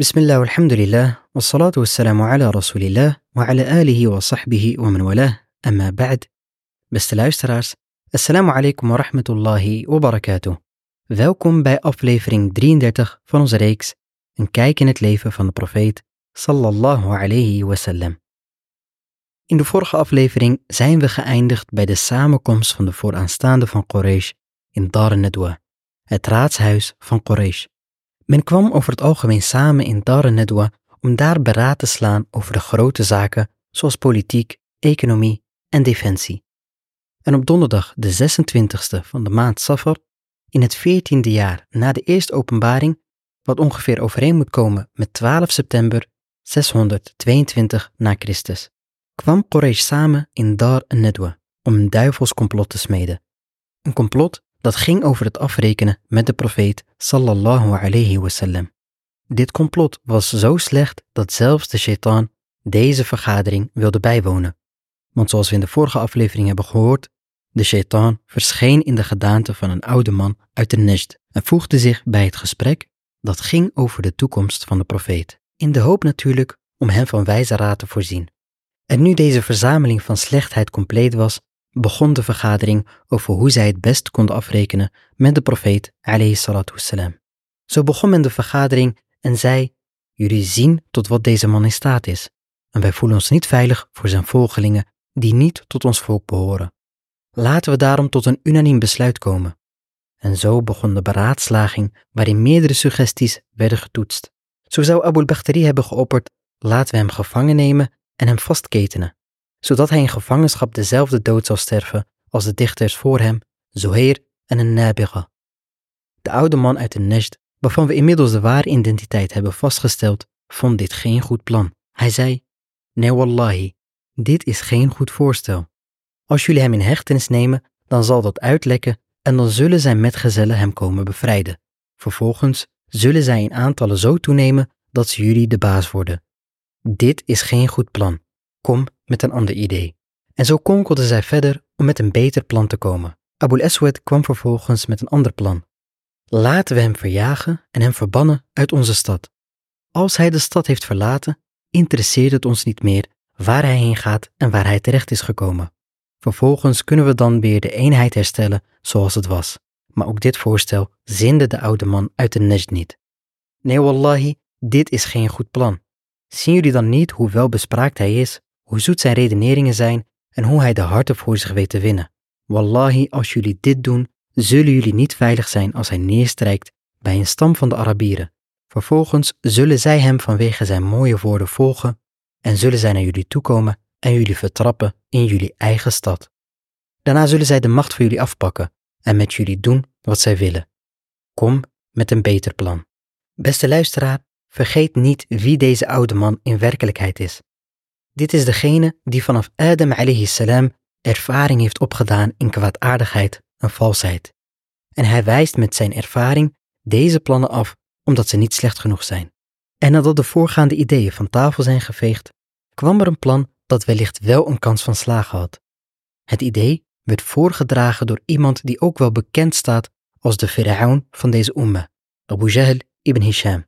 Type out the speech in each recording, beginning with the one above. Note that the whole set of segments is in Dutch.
بسم الله والحمد لله والصلاة والسلام على رسول الله وعلى آله وصحبه ومن والاه أما بعد Beste luisteraars, assalamu alaikum wa rahmatullahi wa barakatuh. Welkom bij aflevering 33 van onze reeks Een kijk in het leven van de profeet sallallahu alayhi wasallam. In de vorige aflevering zijn we geëindigd bij de samenkomst van de vooraanstaande van Quraysh in Dar al-Nadwa, het raadshuis van Quraysh. Men kwam over het algemeen samen in Dar al-Nadwa om daar beraad te slaan over de grote zaken zoals politiek, economie en defensie. En op donderdag de 26e van de maand Safar, in het 14e jaar na de eerste openbaring, wat ongeveer overeen moet komen met 12 september 622 na Christus, kwam Quraysh samen in Dar al-Nadwa om een duivelscomplot te smeden. Een complot dat ging over het afrekenen met de profeet sallallahu alayhi wasallam. Dit complot was zo slecht dat zelfs de shaitaan deze vergadering wilde bijwonen. Want zoals we in de vorige aflevering hebben gehoord, de shaitaan verscheen in de gedaante van een oude man uit de Najd en voegde zich bij het gesprek dat ging over de toekomst van de profeet, in de hoop natuurlijk om hem van wijze raad te voorzien. En nu deze verzameling van slechtheid compleet was, begon de vergadering over hoe zij het best konden afrekenen met de profeet alayhi. Zo begon men de vergadering en zei, jullie zien tot wat deze man in staat is, en wij voelen ons niet veilig voor zijn volgelingen die niet tot ons volk behoren. Laten we daarom tot een unaniem besluit komen. En zo begon de beraadslaging waarin meerdere suggesties werden getoetst. Zo zou Abu Bakhtari hebben geopperd, laten we hem gevangen nemen en hem vastketenen, zodat hij in gevangenschap dezelfde dood zal sterven als de dichters voor hem, Zoheer en een Nabiga. De oude man uit de Najd, waarvan we inmiddels de ware identiteit hebben vastgesteld, vond dit geen goed plan. Hij zei, nee wallahi, dit is geen goed voorstel. Als jullie hem in hechtenis nemen, dan zal dat uitlekken en dan zullen zijn metgezellen hem komen bevrijden. Vervolgens zullen zij in aantallen zo toenemen dat ze jullie de baas worden. Dit is geen goed plan. Kom met een ander idee. En zo konkelden zij verder om met een beter plan te komen. Abu Aswad kwam vervolgens met een ander plan. Laten we hem verjagen en hem verbannen uit onze stad. Als hij de stad heeft verlaten, interesseert het ons niet meer waar hij heen gaat en waar hij terecht is gekomen. Vervolgens kunnen we dan weer de eenheid herstellen zoals het was. Maar ook dit voorstel zinde de oude man uit de Najd niet. Nee, wallahi, dit is geen goed plan. Zien jullie dan niet hoe welbespraakt hij is, hoe zoet zijn redeneringen zijn en hoe hij de harten voor zich weet te winnen? Wallahi, als jullie dit doen, zullen jullie niet veilig zijn als hij neerstrijkt bij een stam van de Arabieren. Vervolgens zullen zij hem vanwege zijn mooie woorden volgen en zullen zij naar jullie toekomen en jullie vertrappen in jullie eigen stad. Daarna zullen zij de macht voor jullie afpakken en met jullie doen wat zij willen. Kom met een beter plan. Beste luisteraar, vergeet niet wie deze oude man in werkelijkheid is. Dit is degene die vanaf Adam alayhi salam ervaring heeft opgedaan in kwaadaardigheid en valsheid. En hij wijst met zijn ervaring deze plannen af omdat ze niet slecht genoeg zijn. En nadat de voorgaande ideeën van tafel zijn geveegd, kwam er een plan dat wellicht wel een kans van slagen had. Het idee werd voorgedragen door iemand die ook wel bekend staat als de Fir'aun van deze umma, Abu Jahl ibn Hisham.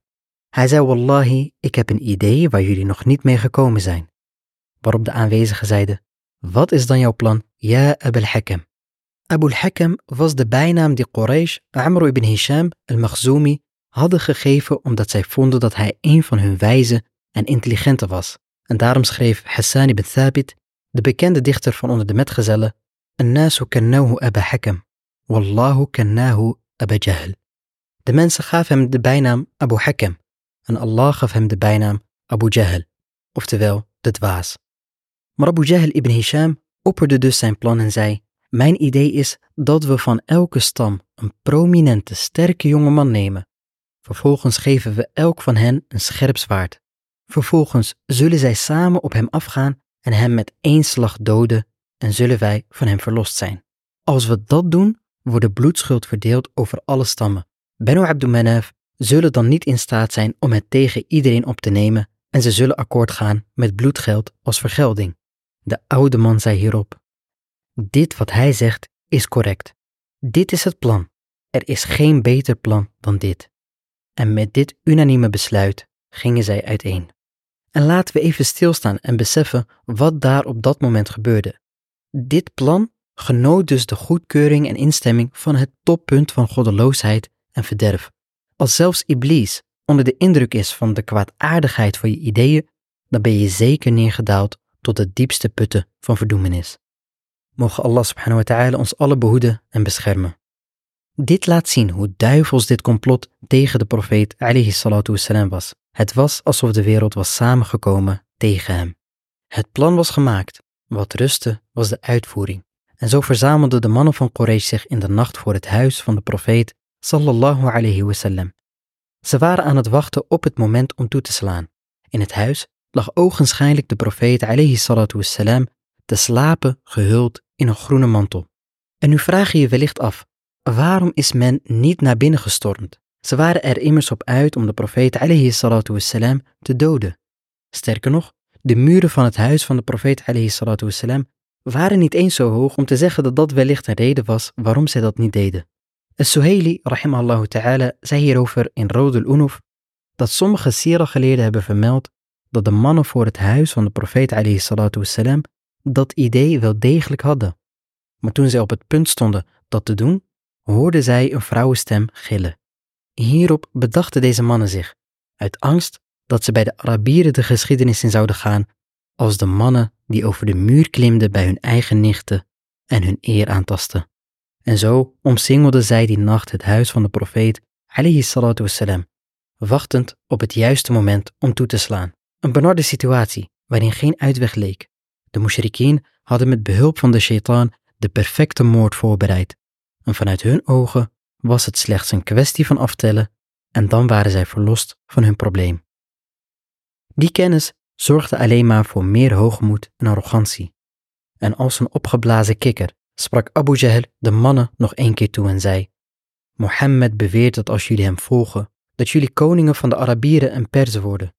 Hij zei, Wallahi, ik heb een idee waar jullie nog niet mee gekomen zijn. Waarop de aanwezigen zeiden, wat is dan jouw plan, ja Abu al-Hakam? Abu al-Hakam was de bijnaam die Quraysh Amr ibn Hisham al-Makhzumi hadden gegeven omdat zij vonden dat hij een van hun wijze en intelligente was. En daarom schreef Hassan ibn Thabit, de bekende dichter van onder de metgezellen, An-nasu kannahu Abu Hakam, wallahu kannahu Abu Jahl. De mensen gaven hem de bijnaam Abu Hakam en Allah gaf hem de bijnaam Abu Jahl, oftewel de dwaas. Maar Abu Jahl ibn Hisham opperde dus zijn plan en zei, mijn idee is dat we van elke stam een prominente, sterke jonge man nemen. Vervolgens geven we elk van hen een scherp zwaard. Vervolgens zullen zij samen op hem afgaan en hem met één slag doden en zullen wij van hem verlost zijn. Als we dat doen, wordt de bloedschuld verdeeld over alle stammen. Benu Abdul Manaf zullen dan niet in staat zijn om het tegen iedereen op te nemen en ze zullen akkoord gaan met bloedgeld als vergelding. De oude man zei hierop: Dit wat hij zegt is correct. Dit is het plan. Er is geen beter plan dan dit. En met dit unanieme besluit gingen zij uiteen. En laten we even stilstaan en beseffen wat daar op dat moment gebeurde. Dit plan genoot dus de goedkeuring en instemming van het toppunt van goddeloosheid en verderf. Als zelfs Iblis onder de indruk is van de kwaadaardigheid van je ideeën, dan ben je zeker neergedaald tot de diepste putten van verdoemenis. Mogen Allah subhanahu wa ta'ala ons alle behoeden en beschermen. Dit laat zien hoe duivels dit complot tegen de profeet alayhi was. Het was alsof de wereld was samengekomen tegen hem. Het plan was gemaakt, wat rustte was de uitvoering. En zo verzamelden de mannen van Quraysh zich in de nacht voor het huis van de profeet sallallahu alayhi. Ze waren aan het wachten op het moment om toe te slaan. In het huis lag ogenschijnlijk de profeet alayhi salatu wassalam te slapen gehuld in een groene mantel. En nu vraag je je wellicht af, waarom is men niet naar binnen gestormd? Ze waren er immers op uit om de profeet alayhi salatu wassalam te doden. Sterker nog, de muren van het huis van de profeet alayhi salatu wassalam waren niet eens zo hoog om te zeggen dat dat wellicht een reden was waarom zij dat niet deden. Al-Suhaili, rahimahullah ta'ala, zei hierover in Rodul Unuf dat sommige sira-geleerden hebben vermeld dat de mannen voor het huis van de profeet wassalam dat idee wel degelijk hadden. Maar toen zij op het punt stonden dat te doen, hoorden zij een vrouwenstem gillen. Hierop bedachten deze mannen zich, uit angst dat ze bij de Arabieren de geschiedenis in zouden gaan als de mannen die over de muur klimden bij hun eigen nichten en hun eer aantasten. En zo omsingelden zij die nacht het huis van de profeet, alayhi salatu wassalam, wachtend op het juiste moment om toe te slaan. Een benarde situatie waarin geen uitweg leek. De mushrikeen hadden met behulp van de shaitaan de perfecte moord voorbereid. En vanuit hun ogen was het slechts een kwestie van aftellen en dan waren zij verlost van hun probleem. Die kennis zorgde alleen maar voor meer hoogmoed en arrogantie. En als een opgeblazen kikker sprak Abu Jahl de mannen nog één keer toe en zei: Mohammed beweert dat als jullie hem volgen, dat jullie koningen van de Arabieren en Perzen worden.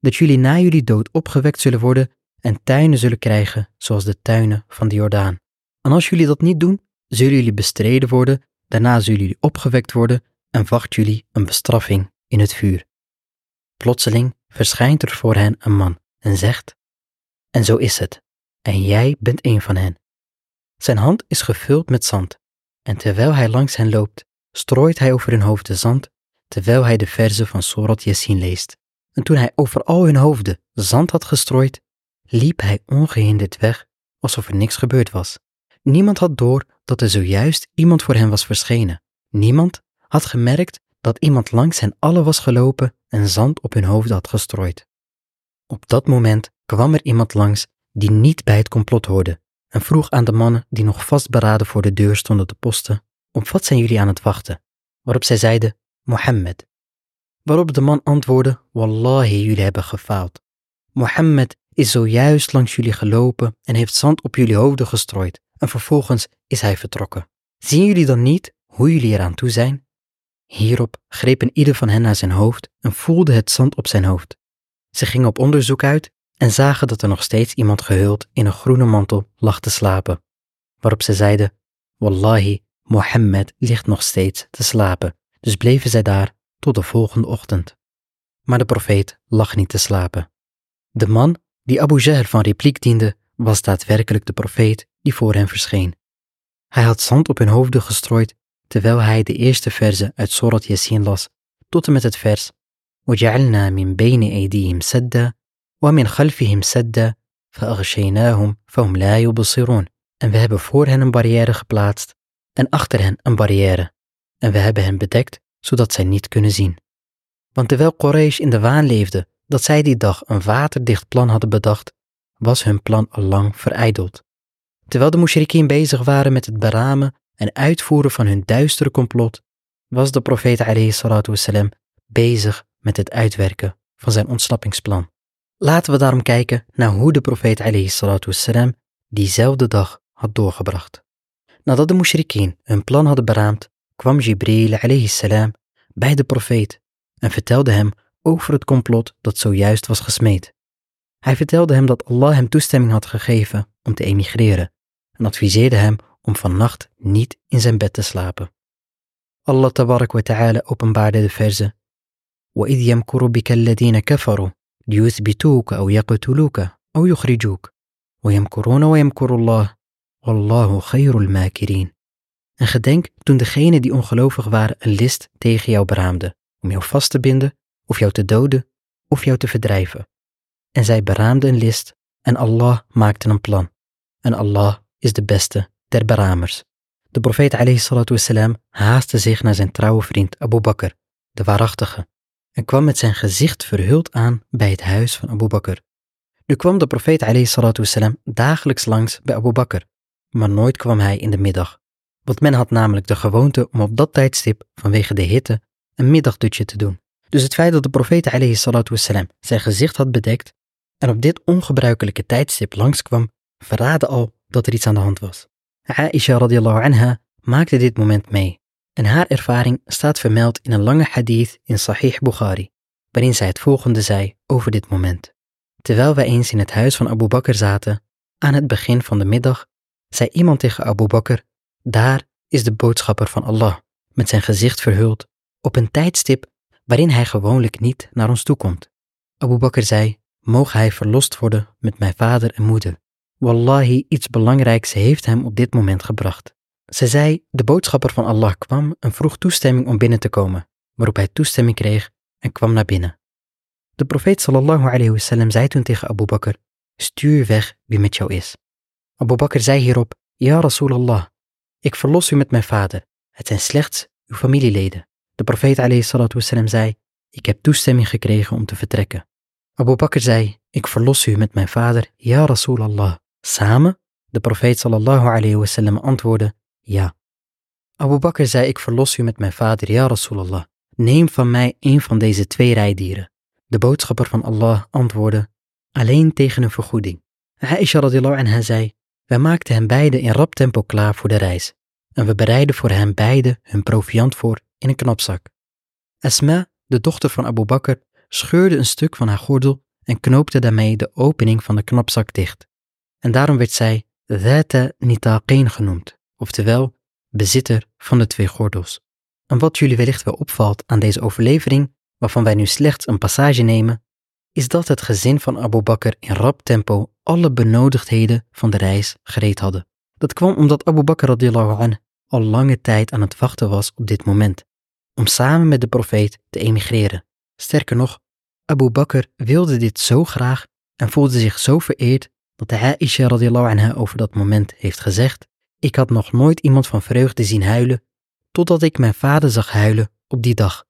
Dat jullie na jullie dood opgewekt zullen worden en tuinen zullen krijgen zoals de tuinen van de Jordaan. En als jullie dat niet doen, zullen jullie bestreden worden, daarna zullen jullie opgewekt worden en wacht jullie een bestraffing in het vuur. Plotseling verschijnt er voor hen een man en zegt: En zo is het, en jij bent een van hen. Zijn hand is gevuld met zand, en terwijl hij langs hen loopt, strooit hij over hun hoofden zand, terwijl hij de verzen van Sorat Yassin leest. En toen hij over al hun hoofden zand had gestrooid, liep hij ongehinderd weg, alsof er niks gebeurd was. Niemand had door dat er zojuist iemand voor hen was verschenen. Niemand had gemerkt dat iemand langs hen allen was gelopen en zand op hun hoofd had gestrooid. Op dat moment kwam er iemand langs die niet bij het complot hoorde en vroeg aan de mannen die nog vastberaden voor de deur stonden te posten, op wat zijn jullie aan het wachten? Waarop zij zeiden, Mohammed. Waarop de man antwoordde, Wallahi, jullie hebben gefaald. Mohammed is zojuist langs jullie gelopen en heeft zand op jullie hoofden gestrooid en vervolgens is hij vertrokken. Zien jullie dan niet hoe jullie eraan toe zijn? Hierop greep een ieder van hen naar zijn hoofd en voelde het zand op zijn hoofd. Ze gingen op onderzoek uit en zagen dat er nog steeds iemand gehuld in een groene mantel lag te slapen. Waarop ze zeiden, Wallahi, Mohammed ligt nog steeds te slapen. Dus bleven zij daar tot de volgende ochtend. Maar de profeet lag niet te slapen. De man die Abu Jahl van repliek diende, was daadwerkelijk de profeet die voor hen verscheen. Hij had zand op hun hoofden gestrooid terwijl hij de eerste verse uit Surat Yasin las, tot en met het vers وَجَعَلْنَا مِنْ بَيْنِ أَيْدِيهِمْ سَدًّا وَمِنْ خَلْفِهِمْ سَدًّا فَأَغْشَيْنَاهُمْ فَهُمْ لَا يُبْصِرُونَ En we hebben voor hen een barrière geplaatst en achter hen een barrière. En we hebben hen bedekt, zodat zij niet kunnen zien. Want terwijl Quraysh in de waan leefde dat zij die dag een waterdicht plan hadden bedacht, was hun plan al lang verijdeld. Terwijl de mushrikien bezig waren met het beramen en uitvoeren van hun duistere complot, was de profeet wassalam, bezig met het uitwerken van zijn ontsnappingsplan. Laten we daarom kijken naar hoe de profeet wassalam, diezelfde dag had doorgebracht. Nadat de mushrikeen hun plan hadden beraamd, kwam Jibril salam bij de profeet en vertelde hem over het complot dat zojuist was gesmeed. Hij vertelde hem dat Allah hem toestemming had gegeven om te emigreren en adviseerde hem om vannacht niet in zijn bed te slapen. Allah tabarak wa ta'ala openbaarde de verse وإذ يمكر بك الذين كفروا ليثبتوك أو يقتلوك أو يخرجوك ويمكرون ويمكر الله والله خير الماكرين en gedenk toen degenen die ongelovig waren een list tegen jou beraamden, om jou vast te binden, of jou te doden, of jou te verdrijven. En zij beraamden een list, en Allah maakte een plan. En Allah is de beste der beramers. De profeet wassalam, haastte zich naar zijn trouwe vriend Abu Bakr, de waarachtige, en kwam met zijn gezicht verhuld aan bij het huis van Abu Bakr. Nu kwam de profeet wassalam, dagelijks langs bij Abu Bakr, maar nooit kwam hij in de middag. Want men had namelijk de gewoonte om op dat tijdstip, vanwege de hitte, een middagdutje te doen. Dus het feit dat de profeet wassalam, zijn gezicht had bedekt en op dit ongebruikelijke tijdstip langskwam, verraadde al dat er iets aan de hand was. Aisha radiallahu anha maakte dit moment mee en haar ervaring staat vermeld in een lange hadith in Sahih Bukhari, waarin zij het volgende zei over dit moment. Terwijl wij eens in het huis van Abu Bakr zaten, aan het begin van de middag, zei iemand tegen Abu Bakr, daar is de boodschapper van Allah, met zijn gezicht verhuld, op een tijdstip waarin hij gewoonlijk niet naar ons toekomt. Abu Bakr zei, mogen hij verlost worden met mijn vader en moeder. Wallahi, iets belangrijks heeft hem op dit moment gebracht. Ze zei, de boodschapper van Allah kwam en vroeg toestemming om binnen te komen, waarop hij toestemming kreeg en kwam naar binnen. De profeet sallallahu alayhi wasallam zei toen tegen Abu Bakr, stuur weg wie met jou is. Abu Bakr zei hierop, Ja Rasulallah, ik verlos u met mijn vader, het zijn slechts uw familieleden. De profeet wasallam zei, ik heb toestemming gekregen om te vertrekken. Abu Bakr zei, ik verlos u met mijn vader, Ja Rasulallah. Samen? De profeet sallallahu alayhi wasallam antwoordde, ja. Abu Bakr zei, ik verlos u met mijn vader, ja Rasulallah. Neem van mij een van deze twee rijdieren. De boodschapper van Allah antwoordde, alleen tegen een vergoeding. Aisha radiallahu anha zei, wij maakten hen beiden in rap tempo klaar voor de reis. En we bereidden voor hen beiden hun proviand voor in een knapzak. Asma, de dochter van Abu Bakr, scheurde een stuk van haar gordel en knoopte daarmee de opening van de knapzak dicht. En daarom werd zij Dhata Nitaqeen genoemd, oftewel bezitter van de twee gordels. En wat jullie wellicht wel opvalt aan deze overlevering, waarvan wij nu slechts een passage nemen, is dat het gezin van Abu Bakr in rap tempo alle benodigdheden van de reis gereed hadden. Dat kwam omdat Abu Bakr radiallahu al lange tijd aan het wachten was op dit moment, om samen met de profeet te emigreren. Sterker nog, Abu Bakr wilde dit zo graag en voelde zich zo vereerd dat de Aisha radiallahu anha over dat moment heeft gezegd, ik had nog nooit iemand van vreugde zien huilen, totdat ik mijn vader zag huilen op die dag.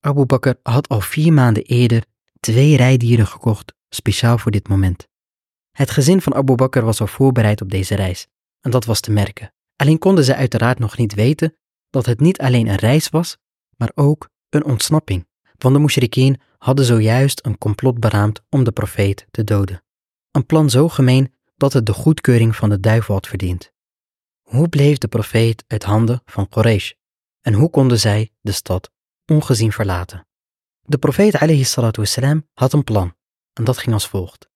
Abu Bakr had al vier maanden eerder twee rijdieren gekocht, speciaal voor dit moment. Het gezin van Abu Bakr was al voorbereid op deze reis, en dat was te merken. Alleen konden ze uiteraard nog niet weten dat het niet alleen een reis was, maar ook een ontsnapping, want de mushrikeen hadden zojuist een complot beraamd om de profeet te doden. Een plan zo gemeen dat het de goedkeuring van de duivel had verdiend. Hoe bleef de profeet uit handen van Quraysh en hoe konden zij de stad ongezien verlaten? De profeet wassalam, had een plan en dat ging als volgt.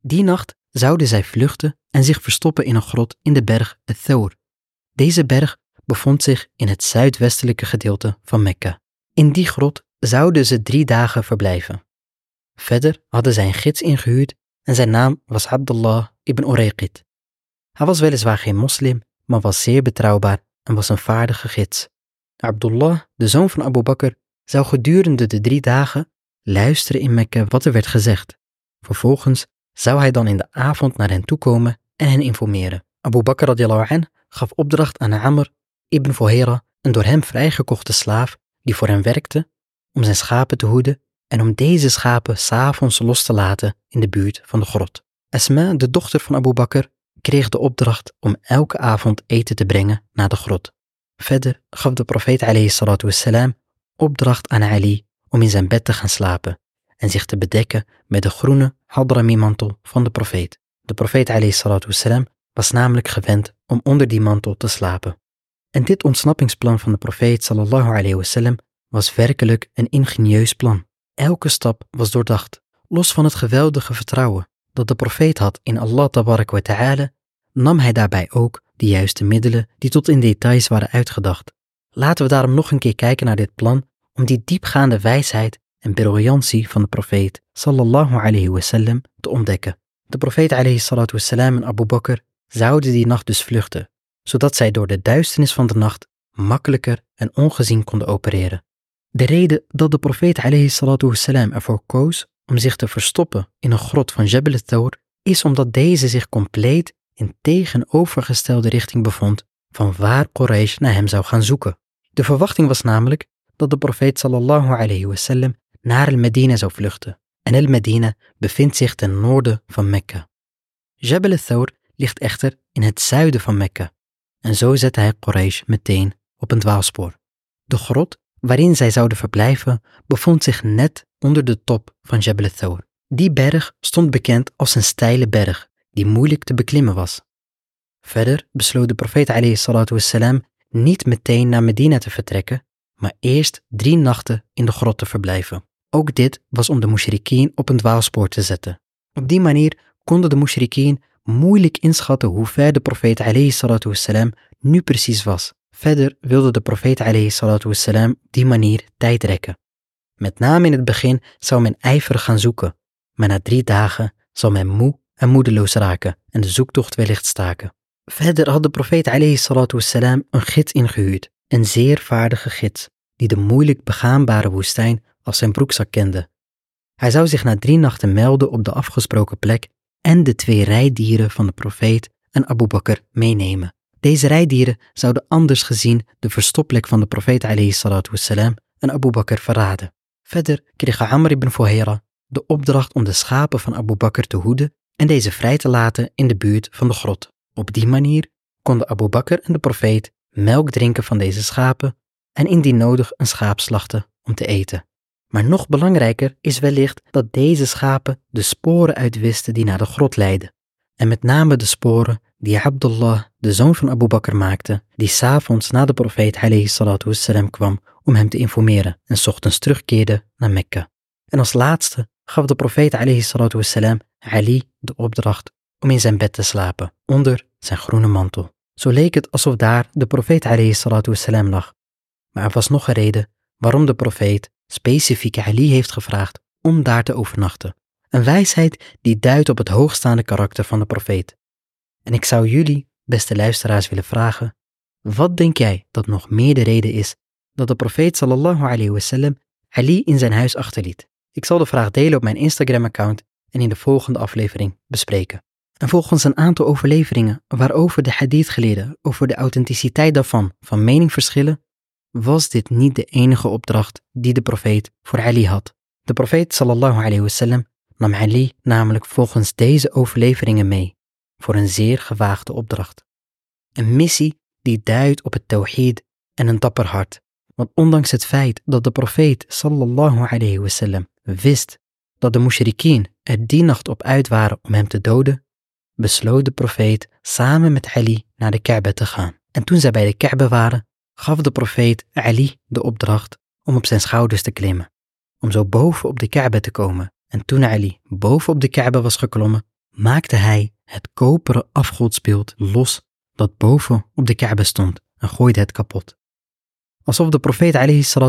Die nacht zouden zij vluchten en zich verstoppen in een grot in de berg Thawr. Deze berg bevond zich in het zuidwestelijke gedeelte van Mekka. In die grot zouden ze drie dagen verblijven. Verder hadden zij een gids ingehuurd en zijn naam was Abdullah ibn Urayqid. Hij was weliswaar geen moslim, maar was zeer betrouwbaar en was een vaardige gids. Abdullah, de zoon van Abu Bakr, zou gedurende de drie dagen luisteren in Mekka wat er werd gezegd. Vervolgens zou hij dan in de avond naar hen toekomen en hen informeren. Abu Bakr radiallahu anh gaf opdracht aan Amr ibn Fuhera, een door hem vrijgekochte slaaf die voor hem werkte, om zijn schapen te hoeden en om deze schapen s'avonds los te laten in de buurt van de grot. Asma, de dochter van Abu Bakr, kreeg de opdracht om elke avond eten te brengen naar de grot. Verder gaf de profeet wassalam, opdracht aan Ali om in zijn bed te gaan slapen en zich te bedekken met de groene hadrami-mantel van de profeet. De profeet wassalam, was namelijk gewend om onder die mantel te slapen. En dit ontsnappingsplan van de profeet sallallahu wasallam was werkelijk een ingenieus plan. Elke stap was doordacht, los van het geweldige vertrouwen dat de profeet had in Allah tabarak wa ta'ala, nam hij daarbij ook de juiste middelen die tot in details waren uitgedacht. Laten we daarom nog een keer kijken naar dit plan om die diepgaande wijsheid en briljantie van de profeet sallallahu alayhi wasallam te ontdekken. De profeet alayhi salatu wassalam en Abu Bakr zouden die nacht dus vluchten, zodat zij door de duisternis van de nacht makkelijker en ongezien konden opereren. De reden dat de profeet alayhi salatu wassalam ervoor koos om zich te verstoppen in een grot van Jebel al-Thawr is omdat deze zich compleet in tegenovergestelde richting bevond van waar Quraysh naar hem zou gaan zoeken. De verwachting was namelijk dat de profeet sallallahu alayhi wasallam naar al-Medina zou vluchten. En al-Medina bevindt zich ten noorden van Mekka. Jebel al-Thawr ligt echter in het zuiden van Mekka. En zo zette hij Quraysh meteen op een dwaalspoor. De grot waarin zij zouden verblijven bevond zich net onder de top van Jebel al-Thawr. Die berg stond bekend als een steile berg die moeilijk te beklimmen was. Verder besloot de profeet wassalam, niet meteen naar Medina te vertrekken, maar eerst drie nachten in de grot te verblijven. Ook dit was om de mushrikeen op een dwaalspoor te zetten. Op die manier konden de mushrikeen moeilijk inschatten hoe ver de profeet wassalam, nu precies was. Verder wilde de profeet op die manier tijd rekken. Met name in het begin zou men ijverig gaan zoeken, maar na drie dagen zal men moe en moedeloos raken en de zoektocht wellicht staken. Verder had de profeet wassalam, een gids ingehuurd, een zeer vaardige gids, die de moeilijk begaanbare woestijn als zijn broekzak kende. Hij zou zich na drie nachten melden op de afgesproken plek en de twee rijdieren van de profeet en Abu Bakr meenemen. Deze rijdieren zouden anders gezien de verstopplek van de profeet wassalam, en Abu Bakr verraden. Verder kreeg Amr ibn Fuhaira de opdracht om de schapen van Abu Bakr te hoeden en deze vrij te laten in de buurt van de grot. Op die manier konden Abu Bakr en de profeet melk drinken van deze schapen en indien nodig een schaap slachten om te eten. Maar nog belangrijker is wellicht dat deze schapen de sporen uitwisten die naar de grot leidden. En met name de sporen die Abdullah, de zoon van Abu Bakr, maakte, die s'avonds na de profeet wassalam, kwam om hem te informeren en ochtends terugkeerde naar Mekka. En als laatste gaf de profeet wassalam, Ali de opdracht om in zijn bed te slapen, onder zijn groene mantel. Zo leek het alsof daar de profeet wassalam, lag. Maar er was nog een reden waarom de profeet specifiek Ali heeft gevraagd om daar te overnachten. Een wijsheid die duidt op het hoogstaande karakter van de profeet. En ik zou jullie, beste luisteraars, willen vragen: wat denk jij dat nog meer de reden is dat de profeet sallallahu alayhi wasallam Ali in zijn huis achterliet? Ik zal de vraag delen op mijn Instagram-account en in de volgende aflevering bespreken. En volgens een aantal overleveringen waarover de hadith geleerden over de authenticiteit daarvan van mening verschillen, was dit niet de enige opdracht die de profeet voor Ali had. De profeet sallallahu alayhi wasallam nam Ali namelijk volgens deze overleveringen mee voor een zeer gewaagde opdracht. Een missie die duidt op het tawhid en een dapper hart. Want ondanks het feit dat de profeet sallallahu alayhi wasallam wist dat de mushrikeen er die nacht op uit waren om hem te doden, besloot de profeet samen met Ali naar de Kaaba te gaan. En toen zij bij de Kaaba waren, gaf de profeet Ali de opdracht om op zijn schouders te klimmen, om zo boven op de Kaaba te komen. En toen Ali boven op de Kaaba was geklommen, maakte hij het koperen afgodsbeeld los dat boven op de Kaaba stond en gooide het kapot. Alsof de profeet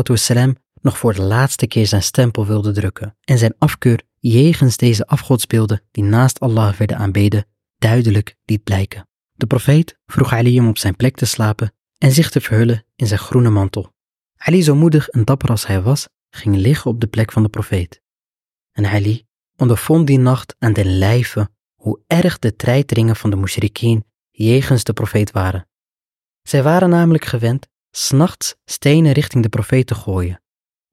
wassalam, nog voor de laatste keer zijn stempel wilde drukken en zijn afkeur jegens deze afgodsbeelden die naast Allah werden aanbeden duidelijk liet blijken. De profeet vroeg Ali om op zijn plek te slapen en zich te verhullen in zijn groene mantel. Ali, zo moedig en dapper als hij was, ging liggen op de plek van de profeet. En Ali ondervond die nacht aan den lijve hoe erg de treiteringen van de mushrikeen jegens de profeet waren. Zij waren namelijk gewend s'nachts stenen richting de profeet te gooien.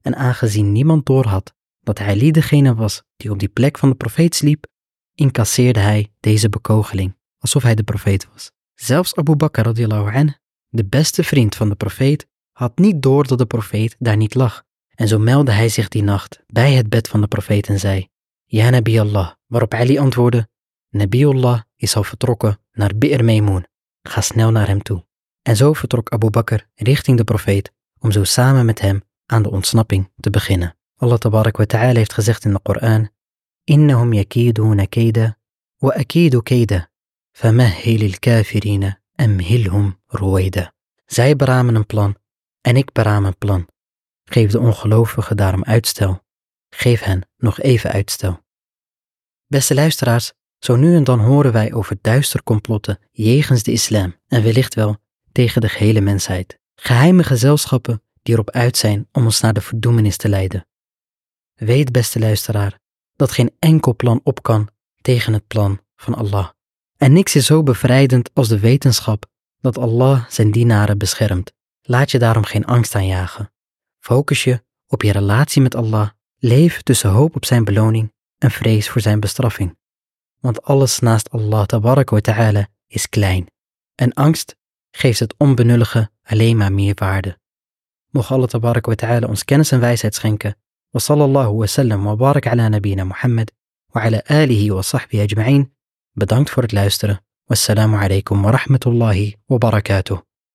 En aangezien niemand doorhad dat hij degene was die op die plek van de profeet sliep, incasseerde hij deze bekogeling, alsof hij de profeet was. Zelfs Abu Bakr radiallahu anh, de beste vriend van de profeet, had niet door dat de profeet daar niet lag. En zo meldde hij zich die nacht bij het bed van de profeet en zei, Ja Nabi Allah, waarop Ali antwoordde, Nabiullah is al vertrokken naar Bi'r Maymoon. Ga snel naar hem toe. En zo vertrok Abu Bakr richting de profeet om zo samen met hem aan de ontsnapping te beginnen. Allah tabarak wa ta'ala heeft gezegd in de Koran: Innahum yakiduna kaida wa akidu kaida famahhil al-kafirina amhilhum ruwaida. Zij beramen een plan en ik beraam een plan. Geef de ongelovigen daarom uitstel geef hen nog even uitstel. Beste luisteraars, zo nu en dan horen wij over duister complotten jegens de islam en wellicht wel tegen de gehele mensheid. Geheime gezelschappen die erop uit zijn om ons naar de verdoemenis te leiden. Weet, beste luisteraar, dat geen enkel plan op kan tegen het plan van Allah. En niks is zo bevrijdend als de wetenschap dat Allah zijn dienaren beschermt. Laat je daarom geen angst aanjagen. Focus je op je relatie met Allah. Leef tussen hoop op zijn beloning en vrees voor zijn bestraffing. Want alles naast Allah ta'ala is klein. En angst geeft het onbenullige alleen maar meer waarde. Mocht Allah ta'ala ons kennis en wijsheid schenken. Wa sallallahu wa sallam wa barak ala nabina Muhammad wa ala alihi wa sahbihi ajma'in. Bedankt voor het luisteren. Wassalamu alaikum wa rahmatullahi wa barakatuh.